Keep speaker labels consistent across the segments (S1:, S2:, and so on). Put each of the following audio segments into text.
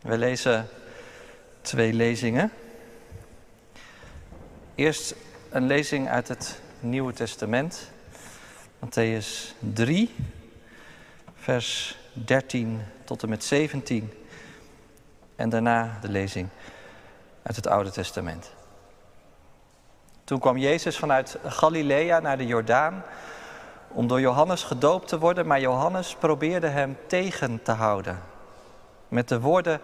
S1: We lezen twee lezingen. Eerst een lezing uit het Nieuwe Testament, Matthäus 3, vers 13 tot en met 17. En daarna de lezing uit het Oude Testament. Toen kwam Jezus vanuit Galilea naar de Jordaan om door Johannes gedoopt te worden, maar Johannes probeerde hem tegen te houden. Met de woorden,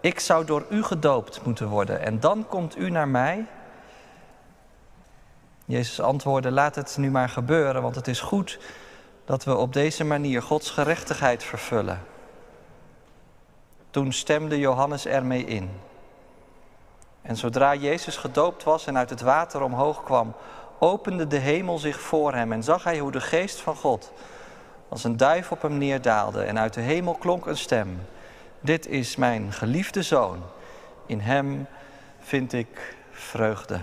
S1: ik zou door u gedoopt moeten worden en dan komt u naar mij. Jezus antwoordde, laat het nu maar gebeuren, want het is goed dat we op deze manier Gods gerechtigheid vervullen. Toen stemde Johannes ermee in. En zodra Jezus gedoopt was en uit het water omhoog kwam, opende de hemel zich voor hem en zag hij hoe de geest van God als een duif op hem neerdaalde en uit de hemel klonk een stem. Dit is mijn geliefde zoon, in hem vind ik vreugde.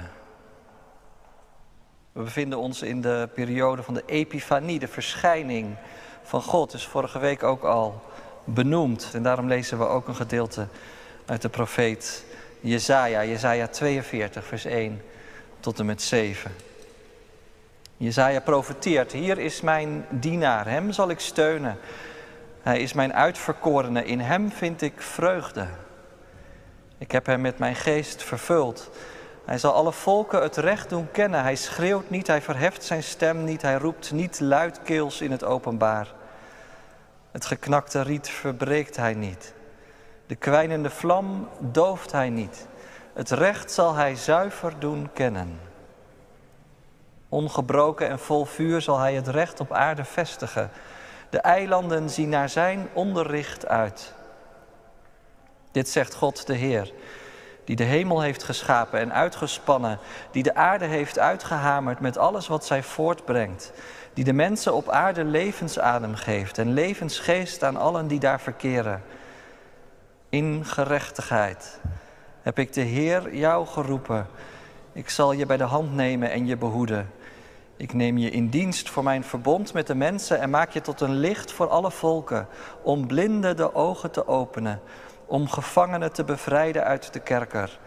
S1: We bevinden ons in de periode van de Epifanie, de verschijning van God. is vorige week ook al benoemd. En daarom lezen we ook een gedeelte uit de profeet Jezaja, Jezaja 42, vers 1 tot en met 7. Jezaja profeteert, hier is mijn dienaar, hem zal ik steunen. Hij is mijn uitverkorene, in hem vind ik vreugde. Ik heb hem met mijn geest vervuld. Hij zal alle volken het recht doen kennen. Hij schreeuwt niet, hij verheft zijn stem niet, hij roept niet luidkeels in het openbaar. Het geknakte riet verbreekt hij niet. De kwijnende vlam dooft hij niet. Het recht zal hij zuiver doen kennen. Ongebroken en vol vuur zal hij het recht op aarde vestigen. De eilanden zien naar zijn onderricht uit. Dit zegt God de Heer, die de hemel heeft geschapen en uitgespannen, die de aarde heeft uitgehamerd met alles wat zij voortbrengt, die de mensen op aarde levensadem geeft en levensgeest aan allen die daar verkeren. In gerechtigheid heb ik de Heer jou geroepen. Ik zal je bij de hand nemen en je behoeden. Ik neem je in dienst voor mijn verbond met de mensen en maak je tot een licht voor alle volken, om blinden de ogen te openen, om gevangenen te bevrijden uit de kerker,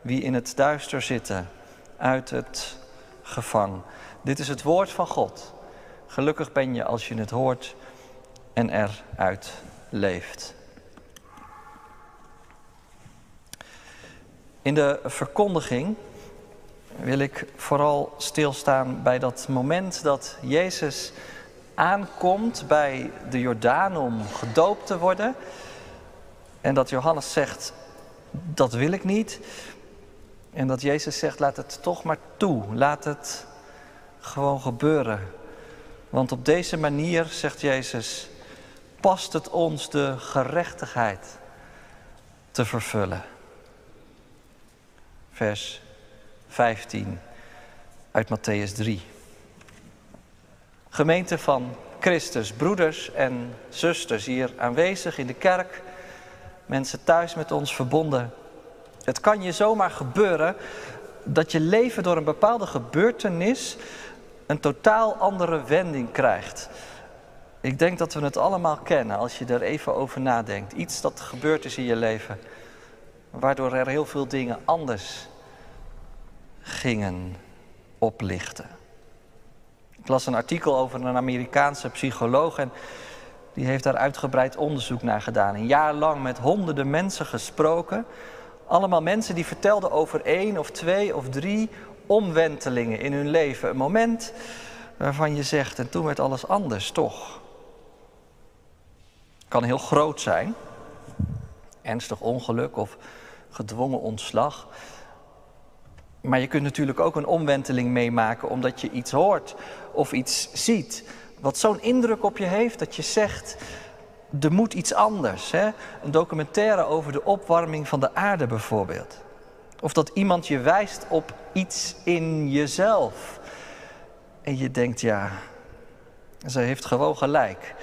S1: wie in het duister zitten, uit het gevang. Dit is het woord van God. Gelukkig ben je als je het hoort en eruit leeft. In de verkondiging wil ik vooral stilstaan bij dat moment dat Jezus aankomt bij de Jordaan om gedoopt te worden. En dat Johannes zegt, dat wil ik niet. En dat Jezus zegt, laat het toch maar toe. Laat het gewoon gebeuren. Want op deze manier, zegt Jezus, past het ons de gerechtigheid te vervullen. Vers 15 uit Matthäus 3. Gemeente van Christus, broeders en zusters hier aanwezig in de kerk, mensen thuis met ons verbonden. Het kan je zomaar gebeuren dat je leven door een bepaalde gebeurtenis een totaal andere wending krijgt. Ik denk dat we het allemaal kennen als je er even over nadenkt. Iets dat gebeurd is in je leven, waardoor er heel veel dingen anders gingen oplichten. Ik las een artikel over een Amerikaanse psycholoog en die heeft daar uitgebreid onderzoek naar gedaan. Een jaar lang met honderden mensen gesproken. Allemaal mensen die vertelden over één of twee of drie omwentelingen in hun leven. Een moment waarvan je zegt, en toen werd alles anders, toch? Kan heel groot zijn. Ernstig ongeluk of gedwongen ontslag. Maar je kunt natuurlijk ook een omwenteling meemaken omdat je iets hoort of iets ziet. Wat zo'n indruk op je heeft dat je zegt, er moet iets anders. Hè? Een documentaire over de opwarming van de aarde bijvoorbeeld. Of dat iemand je wijst op iets in jezelf. En je denkt, ja, ze heeft gewoon gelijk.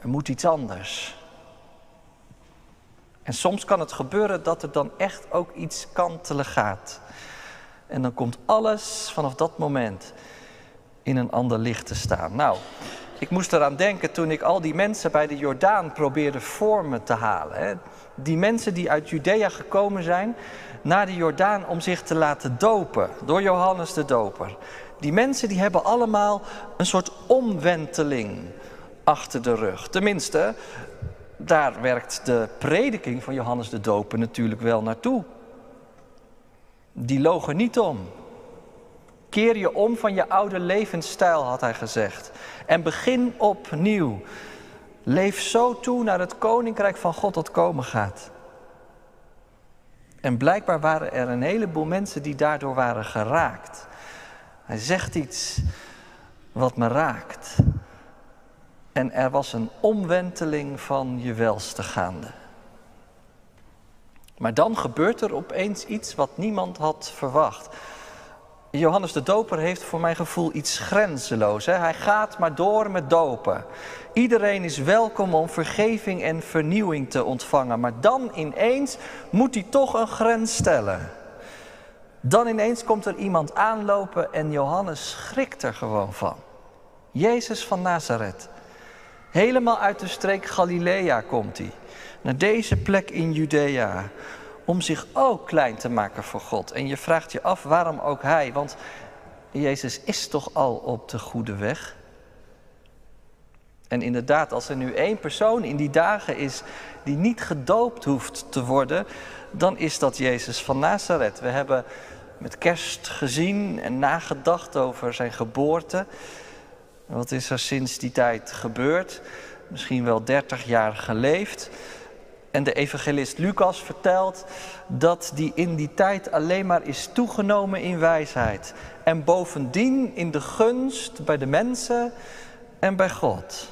S1: Er moet iets anders. En soms kan het gebeuren dat er dan echt ook iets kantelen gaat. En dan komt alles vanaf dat moment in een ander licht te staan. Nou, Ik moest eraan denken toen ik al die mensen bij de Jordaan probeerde voor me te halen. Hè. Die mensen die uit Judea gekomen zijn naar de Jordaan om zich te laten dopen door Johannes de Doper. Die mensen die hebben allemaal een soort omwenteling achter de rug. Tenminste, daar werkt de prediking van Johannes de Doper natuurlijk wel naartoe. Die logen niet om. Keer je om van je oude levensstijl, had hij gezegd. En begin opnieuw. Leef zo toe naar het koninkrijk van God dat komen gaat. En blijkbaar waren er een heleboel mensen die daardoor waren geraakt. Hij zegt iets wat me raakt. En er was een omwenteling van je welste gaande. Maar dan gebeurt er opeens iets wat niemand had verwacht. Johannes de Doper heeft voor mijn gevoel iets grenzeloos. Hè? Hij gaat maar door met dopen. Iedereen is welkom om vergeving en vernieuwing te ontvangen. Maar dan ineens moet hij toch een grens stellen. Dan ineens komt er iemand aanlopen en Johannes schrikt er gewoon van. Jezus van Nazareth. Helemaal uit de streek Galilea komt hij. Naar deze plek in Judea. Om zich ook klein te maken voor God. En je vraagt je af waarom ook hij. Want Jezus is toch al op de goede weg. En inderdaad, als er nu één persoon in die dagen is die niet gedoopt hoeft te worden, dan is dat Jezus van Nazareth. We hebben met kerst gezien en nagedacht over zijn geboorte. Wat is er sinds die tijd gebeurd? Misschien wel 30 jaar geleefd. En de evangelist Lucas vertelt dat die in die tijd alleen maar is toegenomen in wijsheid. En bovendien in de gunst bij de mensen en bij God.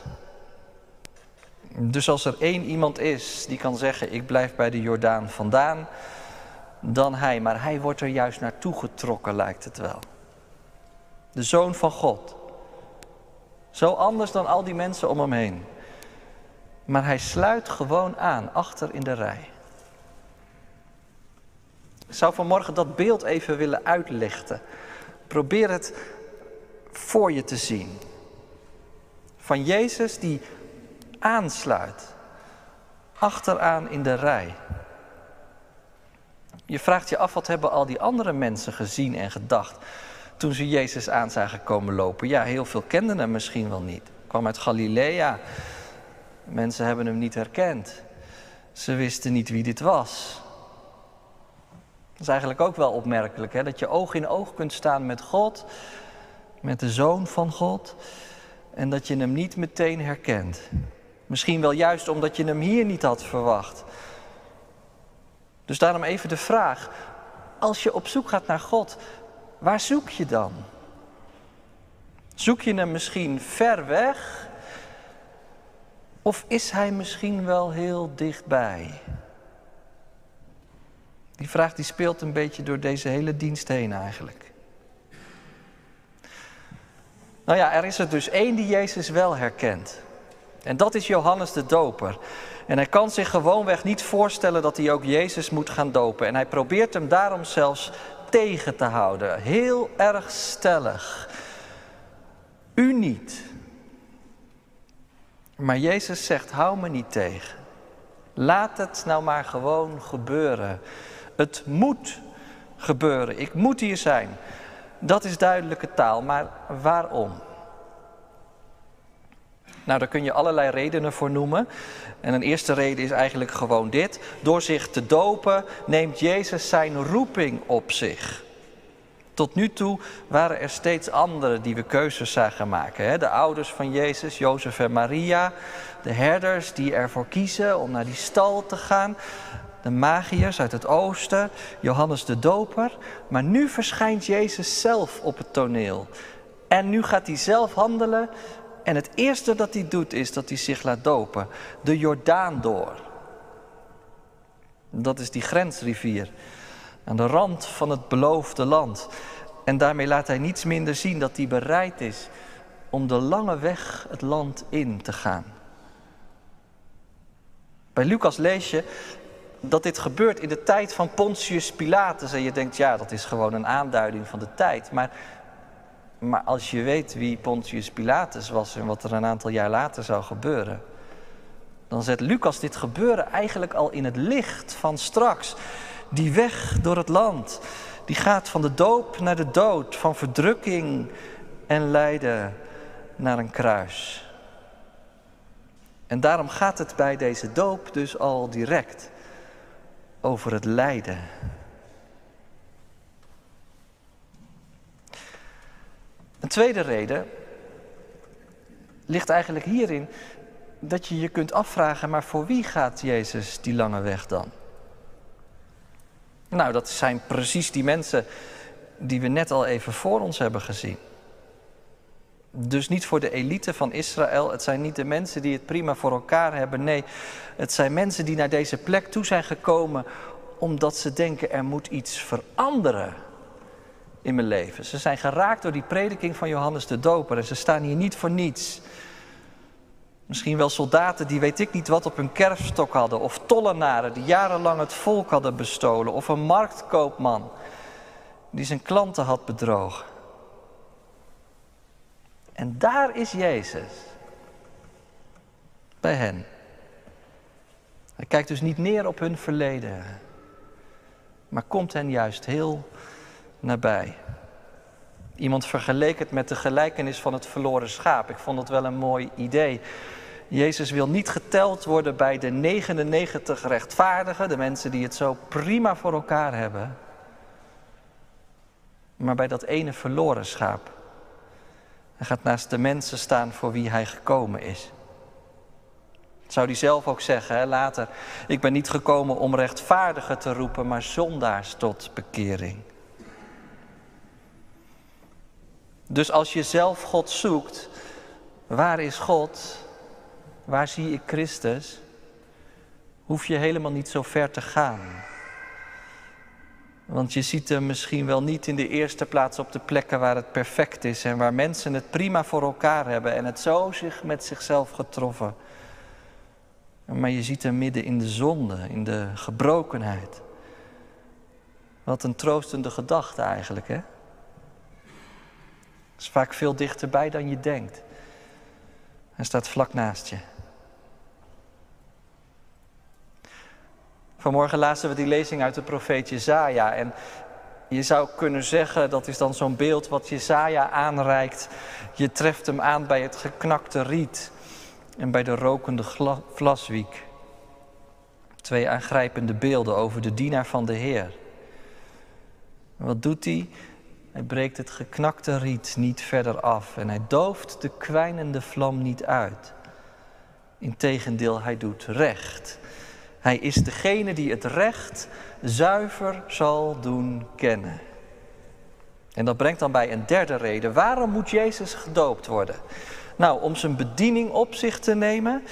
S1: Dus als er één iemand is die kan zeggen: Ik blijf bij de Jordaan vandaan, dan hij. Maar hij wordt er juist naartoe getrokken, lijkt het wel. De zoon van God. Zo anders dan al die mensen om hem heen. Maar hij sluit gewoon aan, achter in de rij. Ik zou vanmorgen dat beeld even willen uitlichten. Probeer het voor je te zien. Van Jezus die aansluit, achteraan in de rij. Je vraagt je af, wat hebben al die andere mensen gezien en gedacht toen ze Jezus aan zagen komen lopen? Ja, heel veel kenden hem misschien wel niet. Kwam uit Galilea. Mensen hebben hem niet herkend. Ze wisten niet wie dit was. Dat is eigenlijk ook wel opmerkelijk, hè? dat je oog in oog kunt staan met God, met de Zoon van God, en dat je hem niet meteen herkent. Misschien wel juist omdat je hem hier niet had verwacht. Dus daarom even de vraag: als je op zoek gaat naar God, waar zoek je dan? Zoek je hem misschien ver weg? Of is hij misschien wel heel dichtbij? Die vraag die speelt een beetje door deze hele dienst heen eigenlijk. Nou ja, er is er dus één die Jezus wel herkent. En dat is Johannes de Doper. En hij kan zich gewoonweg niet voorstellen dat hij ook Jezus moet gaan dopen. En hij probeert hem daarom zelfs tegen te houden. Heel erg stellig. U niet. Maar Jezus zegt: hou me niet tegen. Laat het nou maar gewoon gebeuren. Het moet gebeuren. Ik moet hier zijn. Dat is duidelijke taal. Maar waarom? Nou, daar kun je allerlei redenen voor noemen. En een eerste reden is eigenlijk gewoon dit. Door zich te dopen neemt Jezus zijn roeping op zich. Tot nu toe waren er steeds anderen die we keuzes zagen maken. De ouders van Jezus, Jozef en Maria. De herders die ervoor kiezen om naar die stal te gaan. De magiërs uit het oosten, Johannes de Doper. Maar nu verschijnt Jezus zelf op het toneel. En nu gaat hij zelf handelen en het eerste dat hij doet is dat hij zich laat dopen. De Jordaan door. Dat is die grensrivier. Aan de rand van het beloofde land. En daarmee laat hij niets minder zien dat hij bereid is om de lange weg het land in te gaan. Bij Lucas lees je dat dit gebeurt in de tijd van Pontius Pilatus. En je denkt, ja, dat is gewoon een aanduiding van de tijd. Maar Maar als je weet wie Pontius Pilatus was en wat er een aantal jaar later zou gebeuren, dan zet Lucas dit gebeuren eigenlijk al in het licht van straks. Die weg door het land, die gaat van de doop naar de dood, van verdrukking en lijden naar een kruis. En daarom gaat het bij deze doop dus al direct over het lijden. Een tweede reden ligt eigenlijk hierin dat je je kunt afvragen, maar voor wie gaat Jezus die lange weg dan? Nou, dat zijn precies die mensen die we net al even voor ons hebben gezien. Dus niet voor de elite van Israël. Het zijn niet de mensen die het prima voor elkaar hebben. Nee, het zijn mensen die naar deze plek toe zijn gekomen omdat ze denken er moet iets veranderen in mijn leven. Ze zijn geraakt door die prediking van Johannes de Doper en ze staan hier niet voor niets. Misschien wel soldaten die weet ik niet wat op hun kerfstok hadden, of tollenaren die jarenlang het volk hadden bestolen, of een marktkoopman die zijn klanten had bedrogen. En daar is Jezus. Bij hen. Hij kijkt dus niet neer op hun verleden, maar komt hen juist heel nabij. Iemand vergeleek het met de gelijkenis van het verloren schaap. Ik vond het wel een mooi idee. Jezus wil niet geteld worden bij de 99 rechtvaardigen, de mensen die het zo prima voor elkaar hebben, maar bij dat ene verloren schaap. Hij gaat naast de mensen staan voor wie hij gekomen is. zou hij zelf ook zeggen hè, later, ik ben niet gekomen om rechtvaardigen te roepen, maar zondaars tot bekering. Dus als je zelf God zoekt, waar is God? Waar zie ik Christus? Hoef je helemaal niet zo ver te gaan. Want je ziet hem misschien wel niet in de eerste plaats op de plekken waar het perfect is en waar mensen het prima voor elkaar hebben en het zo zich met zichzelf getroffen. Maar je ziet hem midden in de zonde, in de gebrokenheid. Wat een troostende gedachte eigenlijk, hè? is vaak veel dichterbij dan je denkt. Hij staat vlak naast je. Vanmorgen lazen we die lezing uit de profeet Jezaja. En je zou kunnen zeggen, dat is dan zo'n beeld wat Jezaja aanreikt. Je treft hem aan bij het geknakte riet en bij de rokende vlaswiek. Twee aangrijpende beelden over de dienaar van de Heer. wat doet hij? Hij breekt het geknakte riet niet verder af en hij dooft de kwijnende vlam niet uit. Integendeel, hij doet recht. Hij is degene die het recht zuiver zal doen kennen. En dat brengt dan bij een derde reden. Waarom moet Jezus gedoopt worden? Nou, om zijn bediening op zich te nemen.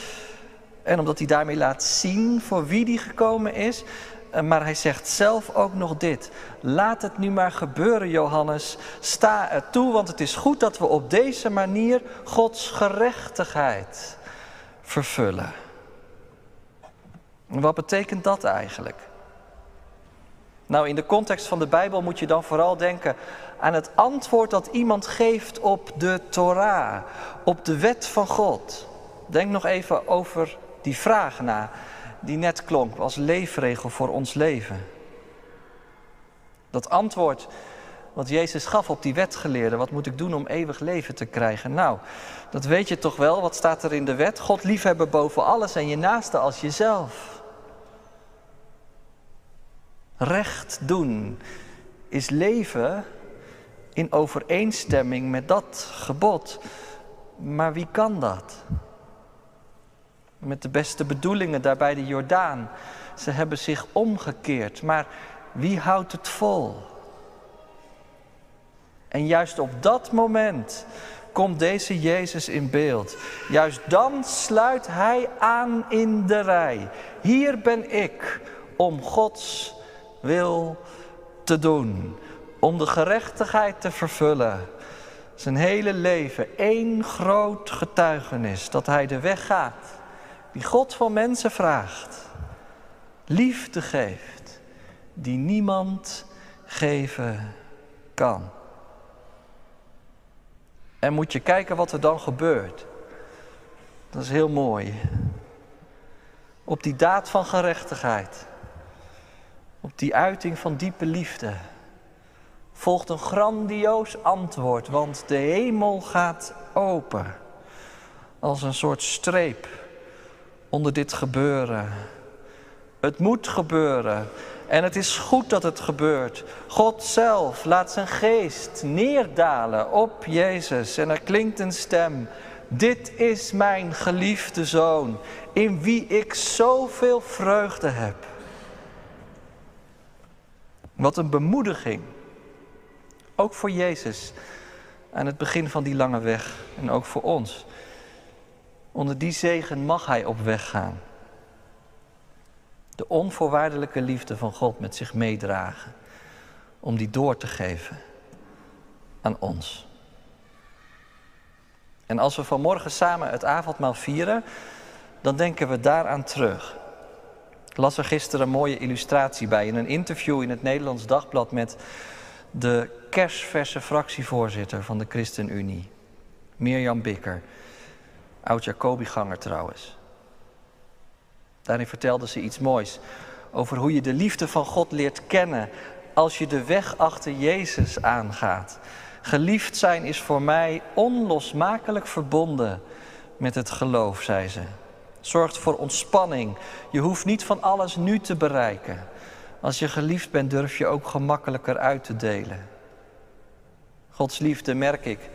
S1: En omdat hij daarmee laat zien voor wie hij gekomen is. Eh, maar hij zegt zelf ook nog dit. Laat het nu maar gebeuren, Johannes. Sta er toe, want het is goed dat we op deze manier Gods gerechtigheid vervullen. Wat betekent dat eigenlijk? Nou, in de context van de Bijbel moet je dan vooral denken aan het antwoord dat iemand geeft op de Torah, op de wet van God. Denk nog even over die vraag na die net klonk als leefregel voor ons leven. Dat antwoord wat Jezus gaf op die wetgeleerde, wat moet ik doen om eeuwig leven te krijgen? Nou, dat weet je toch wel, wat staat er in de wet? God liefhebben boven alles en je naaste als jezelf. Recht doen is leven in overeenstemming met dat gebod. Maar wie kan dat? met de beste bedoelingen daar bij de Jordaan. Ze hebben zich omgekeerd, maar wie houdt het vol? En juist op dat moment komt deze Jezus in beeld. Juist dan sluit hij aan in de rij. Hier ben ik om Gods wil te doen, om de gerechtigheid te vervullen. Zijn hele leven één groot getuigenis dat hij de weg gaat die God van mensen vraagt, liefde geeft, die niemand geven kan. En moet je kijken wat er dan gebeurt. Dat is heel mooi. Op die daad van gerechtigheid, op die uiting van diepe liefde, volgt een grandioos antwoord, want de hemel gaat open. Als een soort streep onder dit gebeuren. Het moet gebeuren. En het is goed dat het gebeurt. God zelf laat zijn geest neerdalen op Jezus. En er klinkt een stem. Dit is mijn geliefde zoon, in wie ik zoveel vreugde heb. Wat een bemoediging. Ook voor Jezus aan het begin van die lange weg. En ook voor ons. Onder die zegen mag hij op weg gaan. De onvoorwaardelijke liefde van God met zich meedragen. Om die door te geven aan ons. En als we vanmorgen samen het avondmaal vieren, dan denken we daaraan terug. Las er gisteren een mooie illustratie bij in een interview in het Nederlands Dagblad met de kersverse fractievoorzitter van de ChristenUnie, Mirjam Bikker, oud-Jacobi-ganger trouwens. Daarin vertelde ze iets moois over hoe je de liefde van God leert kennen als je de weg achter Jezus aangaat. Geliefd zijn is voor mij onlosmakelijk verbonden met het geloof, zei ze. Zorgt voor ontspanning. Je hoeft niet van alles nu te bereiken. Als je geliefd bent, durf je ook gemakkelijker uit te delen. Gods liefde merk ik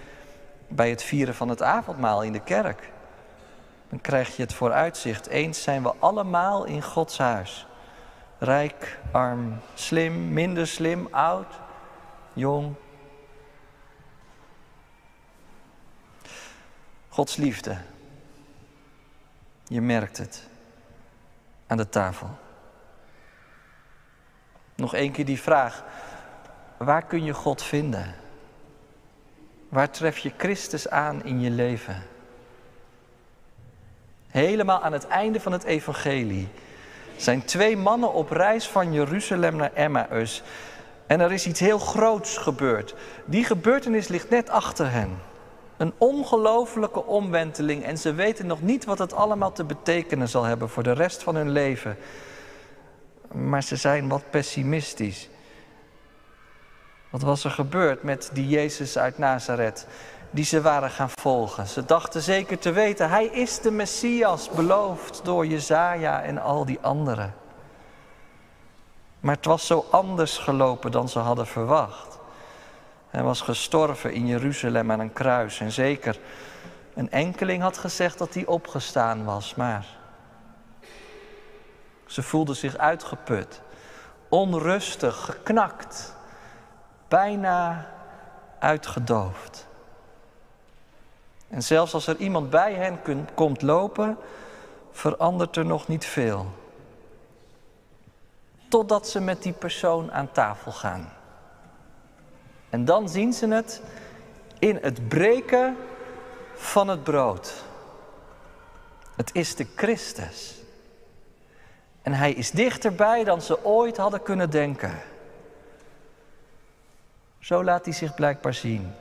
S1: bij het vieren van het avondmaal in de kerk. Dan krijg je het vooruitzicht. Eens zijn we allemaal in Gods huis. Rijk, arm, slim, minder slim, oud, jong. Gods liefde. Je merkt het aan de tafel. Nog één keer die vraag. Waar kun je God vinden? Waar tref je Christus aan in je leven? Helemaal aan het einde van het evangelie zijn twee mannen op reis van Jeruzalem naar Emmaus. En er is iets heel groots gebeurd. Die gebeurtenis ligt net achter hen. Een ongelofelijke omwenteling en ze weten nog niet wat het allemaal te betekenen zal hebben voor de rest van hun leven. Maar ze zijn wat pessimistisch. Wat was er gebeurd met die Jezus uit Nazareth die ze waren gaan volgen? Ze dachten zeker te weten, hij is de Messias beloofd door Jezaja en al die anderen. Maar het was zo anders gelopen dan ze hadden verwacht. Hij was gestorven in Jeruzalem aan een kruis. En zeker een enkeling had gezegd dat hij opgestaan was, maar ze voelden zich uitgeput, onrustig, geknakt, bijna uitgedoofd. En zelfs als er iemand bij hen komt lopen, verandert er nog niet veel. Totdat ze met die persoon aan tafel gaan. En dan zien ze het in het breken van het brood. Het is de Christus. En hij is dichterbij dan ze ooit hadden kunnen denken. Zo laat hij zich blijkbaar zien.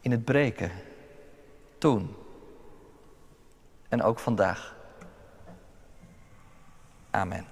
S1: In het breken. Toen. En ook vandaag. Amen.